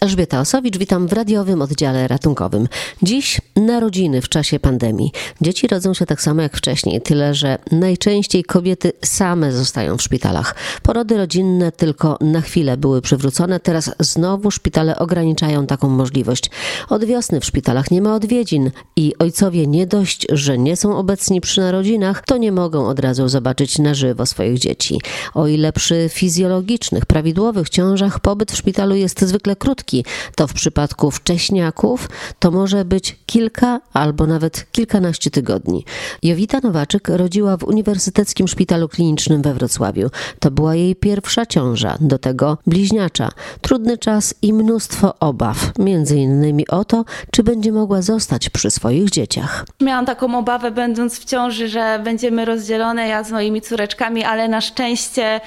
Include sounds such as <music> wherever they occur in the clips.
Elżbieta Osowicz, witam w radiowym oddziale ratunkowym. Dziś narodziny w czasie pandemii. Dzieci rodzą się tak samo jak wcześniej, tyle że najczęściej kobiety same zostają w szpitalach. Porody rodzinne tylko na chwilę były przywrócone, teraz znowu szpitale ograniczają taką możliwość. Od wiosny w szpitalach nie ma odwiedzin i ojcowie nie dość, że nie są obecni przy narodzinach, to nie mogą od razu zobaczyć na żywo swoich dzieci. O ile przy fizjologicznych, prawidłowych ciążach pobyt w szpitalu jest zwykle krótki, to w przypadku wcześniaków to może być kilka albo nawet kilkanaście tygodni. Jowita Nowaczyk rodziła w Uniwersyteckim Szpitalu Klinicznym we Wrocławiu. To była jej pierwsza ciąża, do tego bliźniacza. Trudny czas i mnóstwo obaw, między innymi o to, czy będzie mogła zostać przy swoich dzieciach. Miałam taką obawę, będąc w ciąży, że będziemy rozdzielone, ja z moimi córeczkami, ale na szczęście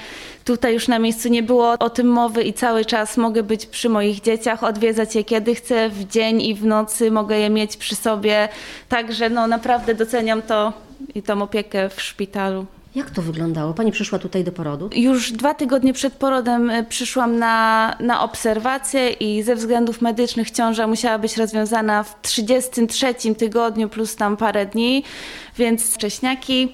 Tutaj już na miejscu nie było o tym mowy i cały czas mogę być przy moich dzieciach, odwiedzać je kiedy chcę, w dzień i w nocy mogę je mieć przy sobie. Także no naprawdę doceniam to i tą opiekę w szpitalu. Jak to wyglądało? Pani przyszła tutaj do porodu? Już dwa tygodnie przed porodem e, przyszłam na, na obserwację i ze względów medycznych ciąża musiała być rozwiązana w 33 tygodniu plus tam parę dni, więc wcześniaki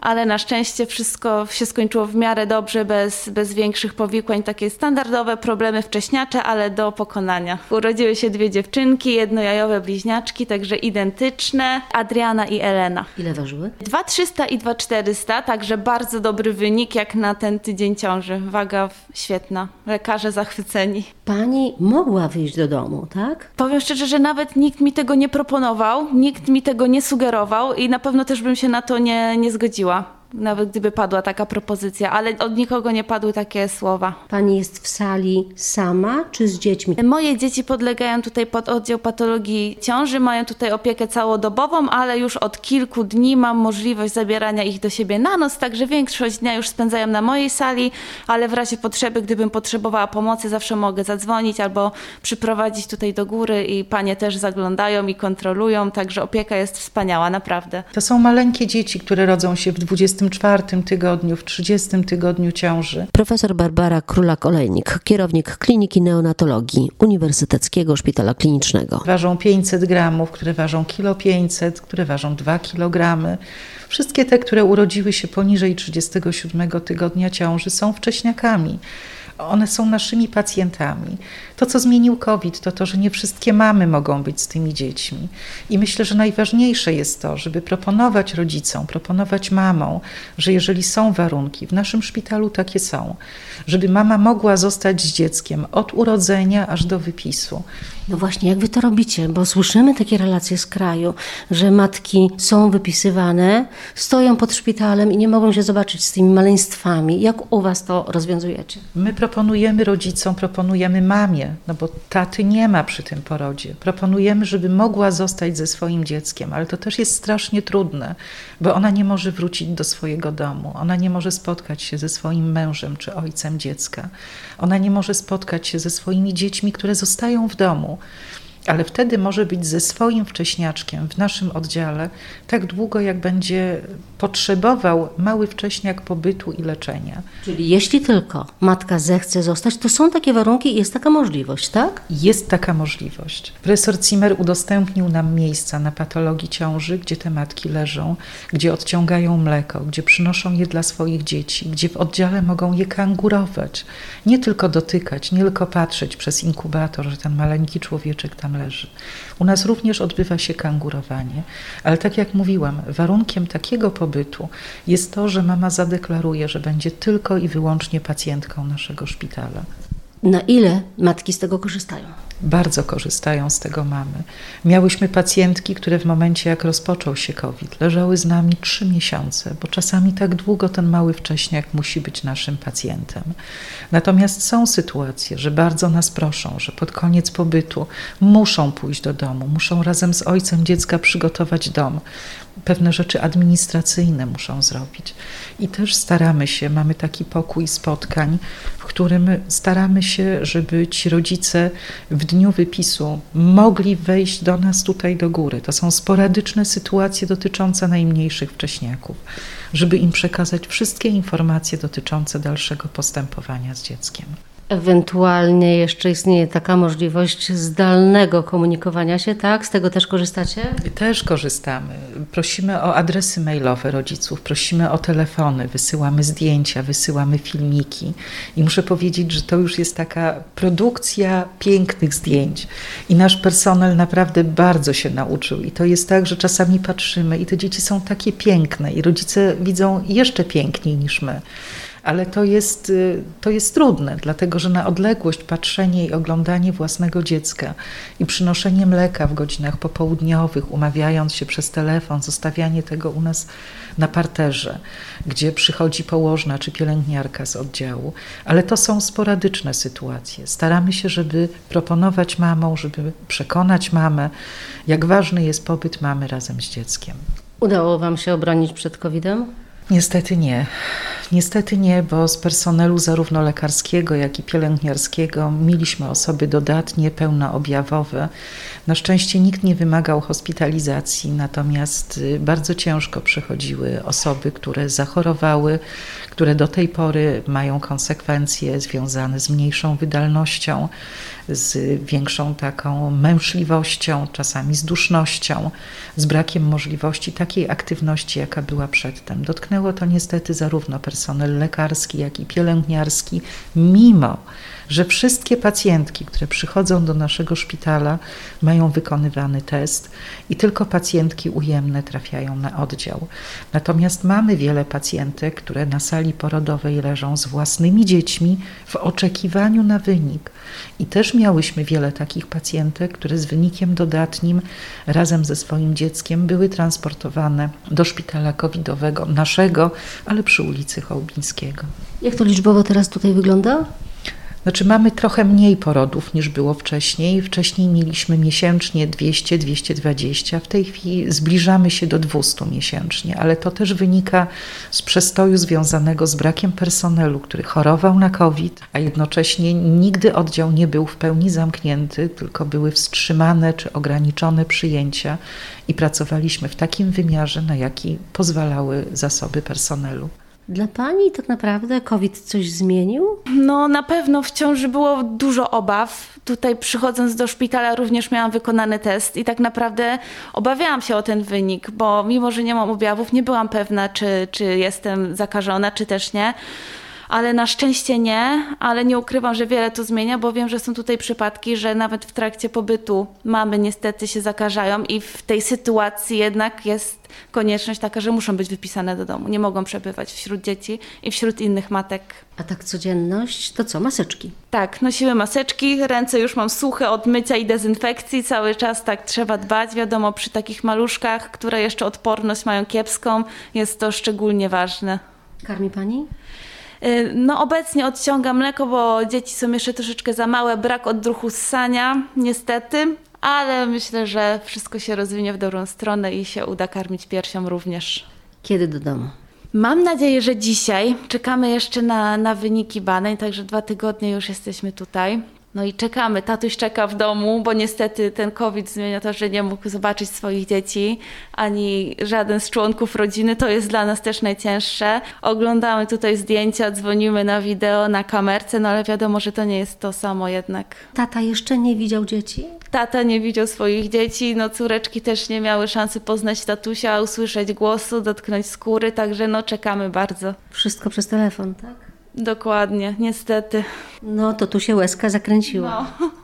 ale na szczęście wszystko się skończyło w miarę dobrze, bez, bez większych powikłań, takie standardowe problemy wcześniacze, ale do pokonania. Urodziły się dwie dziewczynki, jednojajowe bliźniaczki, także identyczne, Adriana i Elena. Ile ważyły? 2300 i 2400, także bardzo dobry wynik jak na ten tydzień ciąży. Waga świetna, lekarze zachwyceni. Pani mogła wyjść do domu, tak? Powiem szczerze, że nawet nikt mi tego nie proponował, nikt mi tego nie sugerował i na pewno też bym się na to nie, nie zgodziła жила. Nawet gdyby padła taka propozycja, ale od nikogo nie padły takie słowa. Pani jest w sali sama czy z dziećmi? Moje dzieci podlegają tutaj pod oddział patologii ciąży, mają tutaj opiekę całodobową, ale już od kilku dni mam możliwość zabierania ich do siebie na noc, także większość dnia już spędzają na mojej sali, ale w razie potrzeby, gdybym potrzebowała pomocy, zawsze mogę zadzwonić albo przyprowadzić tutaj do góry i panie też zaglądają i kontrolują, także opieka jest wspaniała, naprawdę. To są maleńkie dzieci, które rodzą się w 24 tygodniu, w 30 tygodniu ciąży. Profesor Barbara Królak-Olejnik, kierownik Kliniki Neonatologii Uniwersyteckiego Szpitala Klinicznego. Ważą 500 gramów, które ważą kilo 500, które ważą 2 kilogramy. Wszystkie te, które urodziły się poniżej 37 tygodnia ciąży są wcześniakami one są naszymi pacjentami. To, co zmienił COVID, to to, że nie wszystkie mamy mogą być z tymi dziećmi. I myślę, że najważniejsze jest to, żeby proponować rodzicom, proponować mamom, że jeżeli są warunki, w naszym szpitalu takie są, żeby mama mogła zostać z dzieckiem od urodzenia aż do wypisu. No właśnie, jak wy to robicie? Bo słyszymy takie relacje z kraju, że matki są wypisywane, stoją pod szpitalem i nie mogą się zobaczyć z tymi maleństwami. Jak u was to rozwiązujecie? My proponujemy rodzicom, proponujemy mamie, no bo taty nie ma przy tym porodzie. Proponujemy, żeby mogła zostać ze swoim dzieckiem, ale to też jest strasznie trudne, bo ona nie może wrócić do swojego domu, ona nie może spotkać się ze swoim mężem czy ojcem dziecka, ona nie może spotkać się ze swoimi dziećmi, które zostają w domu. Ale wtedy może być ze swoim wcześniaczkiem w naszym oddziale tak długo, jak będzie potrzebował mały wcześniak pobytu i leczenia. Czyli jeśli tylko matka zechce zostać, to są takie warunki i jest taka możliwość, tak? Jest taka możliwość. Profesor Zimmer udostępnił nam miejsca na patologii ciąży, gdzie te matki leżą, gdzie odciągają mleko, gdzie przynoszą je dla swoich dzieci, gdzie w oddziale mogą je kangurować. Nie tylko dotykać, nie tylko patrzeć przez inkubator, że ten maleńki człowieczek tam leży. U nas również odbywa się kangurowanie, ale tak jak mówiłam, warunkiem takiego pobytu jest to, że mama zadeklaruje, że będzie tylko i wyłącznie pacjentką naszego szpitala. Na ile matki z tego korzystają? Bardzo korzystają z tego mamy. Miałyśmy pacjentki, które w momencie, jak rozpoczął się COVID, leżały z nami trzy miesiące, bo czasami tak długo ten mały wcześniak musi być naszym pacjentem. Natomiast są sytuacje, że bardzo nas proszą, że pod koniec pobytu muszą pójść do domu, muszą razem z ojcem dziecka przygotować dom. Pewne rzeczy administracyjne muszą zrobić. I też staramy się, mamy taki pokój spotkań, w którym staramy się, żeby ci rodzice w dniu wypisu mogli wejść do nas tutaj do góry. To są sporadyczne sytuacje dotyczące najmniejszych wcześniaków, żeby im przekazać wszystkie informacje dotyczące dalszego postępowania z dzieckiem. Ewentualnie jeszcze istnieje taka możliwość zdalnego komunikowania się, tak? Z tego też korzystacie? Też korzystamy. Prosimy o adresy mailowe rodziców, prosimy o telefony, wysyłamy zdjęcia, wysyłamy filmiki. I muszę powiedzieć, że to już jest taka produkcja pięknych zdjęć. I nasz personel naprawdę bardzo się nauczył. I to jest tak, że czasami patrzymy i te dzieci są takie piękne, i rodzice widzą jeszcze piękniej niż my ale to jest, y, to jest trudne, dlatego że na odległość patrzenie i oglądanie własnego dziecka i przynoszenie mleka w godzinach popołudniowych, umawiając się przez telefon, zostawianie tego u nas na parterze, gdzie przychodzi położna czy pielęgniarka z oddziału, ale to są sporadyczne sytuacje. Staramy się, żeby proponować mamom, żeby przekonać mamę, jak ważny jest pobyt mamy razem z dzieckiem. Udało Wam się obronić przed COVID-em? Niestety nie. Niestety nie, bo z personelu zarówno lekarskiego, jak i pielęgniarskiego mieliśmy osoby dodatnie, pełnoobjawowe. Na szczęście nikt nie wymagał hospitalizacji, natomiast y, bardzo ciężko przechodziły osoby, które zachorowały, które do tej pory mają konsekwencje związane z mniejszą wydalnością, z większą taką mężliwością, czasami z dusznością, z brakiem możliwości takiej aktywności, jaka była przedtem. Dotknęło to niestety zarówno personel lekarski, jak i pielęgniarski, mimo że wszystkie pacjentki, które przychodzą do naszego szpitala, mają wykonywany test i tylko pacjentki ujemne trafiają na oddział. Natomiast mamy wiele pacjentek, które na sali porodowej leżą z własnymi dziećmi w oczekiwaniu na wynik. I też miałyśmy wiele takich pacjentek, które z wynikiem dodatnim razem ze swoim dzieckiem były transportowane do szpitala covidowego naszego, ale przy ulicy Jak to liczbowo teraz tutaj wygląda? Znaczy mamy trochę mniej porodów niż było wcześniej. Wcześniej mieliśmy miesięcznie 200-220, w tej chwili zbliżamy się do 200 miesięcznie, ale to też wynika z przestoju związanego z brakiem personelu, który chorował na COVID, a jednocześnie nigdy oddział nie był w pełni zamknięty, tylko były wstrzymane czy ograniczone przyjęcia i pracowaliśmy w takim wymiarze, na jaki pozwalały zasoby personelu. Dla Pani tak naprawdę COVID coś zmienił? No na pewno w ciąży było dużo obaw. Tutaj przychodząc do szpitala również miałam wykonany test i tak naprawdę obawiałam się o ten wynik, bo mimo, że nie mam objawów, nie byłam pewna, czy, czy jestem zakażona, czy też nie ale na szczęście nie, ale nie ukrywam, że wiele to zmienia, bo wiem, że są tutaj przypadki, że nawet w trakcie pobytu mamy niestety się zakażają i w tej sytuacji jednak jest konieczność taka, że muszą być wypisane do domu, nie mogą przebywać wśród dzieci i wśród innych matek. A tak codzienność to co, maseczki? Tak, nosiły maseczki, ręce już mam suche od mycia i dezynfekcji, cały czas tak trzeba dbać. Wiadomo, przy takich maluszkach, które jeszcze odporność mają kiepską, jest to szczególnie ważne. Karmi Pani? Y, no obecnie odciągam mleko, bo dzieci są jeszcze troszeczkę za małe, brak odruchu ssania, niestety, ale myślę, że wszystko się rozwinie w dobrą stronę i się uda karmić piersią również. Kiedy do domu? Mam nadzieję, że dzisiaj. Czekamy jeszcze na, na wyniki badań, także dwa tygodnie już jesteśmy tutaj. No i czekamy. Tatuś czeka w domu, bo niestety ten COVID zmienia to, że nie mógł zobaczyć swoich dzieci, ani żaden z członków rodziny. To jest dla nas też najcięższe. Oglądamy tutaj zdjęcia, dzwonimy na wideo, na kamerce, no ale wiadomo, że to nie jest to samo jednak. Tata jeszcze nie widział dzieci? Tata nie widział swoich dzieci, no córeczki też nie miały szansy poznać tatusia, usłyszeć głosu, dotknąć skóry, także no czekamy bardzo. Wszystko przez telefon, tak? Dokładnie, niestety. No to tu się łezka zakręciła. No. <laughs>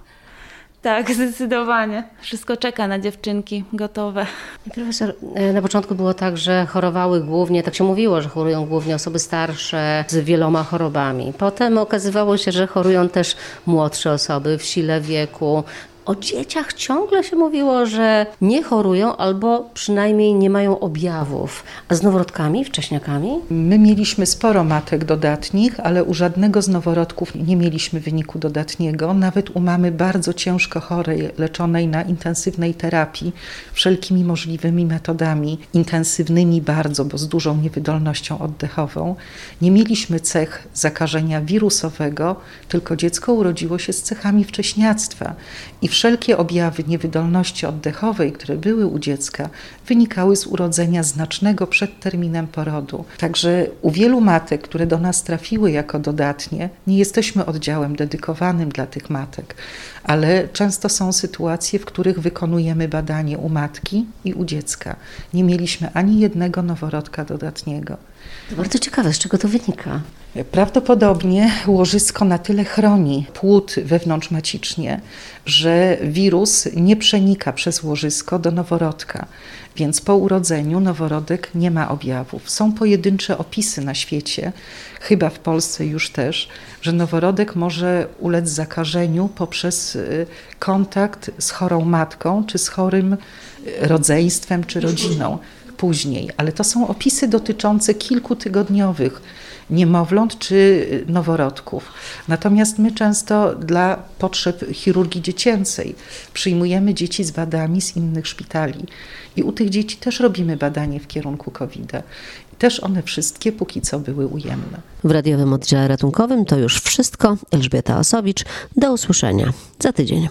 Tak, zdecydowanie. Wszystko czeka na dziewczynki gotowe. Profesor, e, na początku było tak, że chorowały głównie, tak się mówiło, że chorują głównie osoby starsze z wieloma chorobami. Potem okazywało się, że chorują też młodsze osoby w sile wieku, o dzieciach ciągle się mówiło, że nie chorują albo przynajmniej nie mają objawów. A z noworodkami, wcześniakami? My mieliśmy sporo matek dodatnich, ale u żadnego z noworodków nie mieliśmy wyniku dodatniego. Nawet u mamy bardzo ciężko chorej, leczonej na intensywnej terapii, wszelkimi możliwymi metodami, intensywnymi bardzo, bo z dużą niewydolnością oddechową, nie mieliśmy cech zakażenia wirusowego, tylko dziecko urodziło się z cechami wcześniactwa. I wszelkie objawy niewydolności oddechowej, które były u dziecka, wynikały z urodzenia znacznego przed terminem porodu. Także u wielu matek, które do nas trafiły jako dodatnie, nie jesteśmy oddziałem dedykowanym dla tych matek, ale często są sytuacje, w których wykonujemy badanie u matki i u dziecka. Nie mieliśmy ani jednego noworodka dodatniego. To bardzo ciekawe, z czego to wynika. Prawdopodobnie łożysko na tyle chroni płód wewnątrzmacicznie, że wirus nie przenika przez łożysko do noworodka, więc po urodzeniu noworodek nie ma objawów. Są pojedyncze opisy na świecie, chyba w Polsce już też, że noworodek może ulec zakażeniu poprzez y, kontakt z chorą matką czy z chorym y, rodzeństwem czy rodziną później, ale to są opisy dotyczące kilkutygodniowych niemowląt czy noworodków. Natomiast my często dla potrzeb chirurgii dziecięcej przyjmujemy dzieci z wadami z innych szpitali i u tych dzieci też robimy badanie w kierunku COVID-a. Też one wszystkie póki co były ujemne. W radiowym oddziale ratunkowym to już wszystko. Elżbieta Osowicz. Do usłyszenia za tydzień.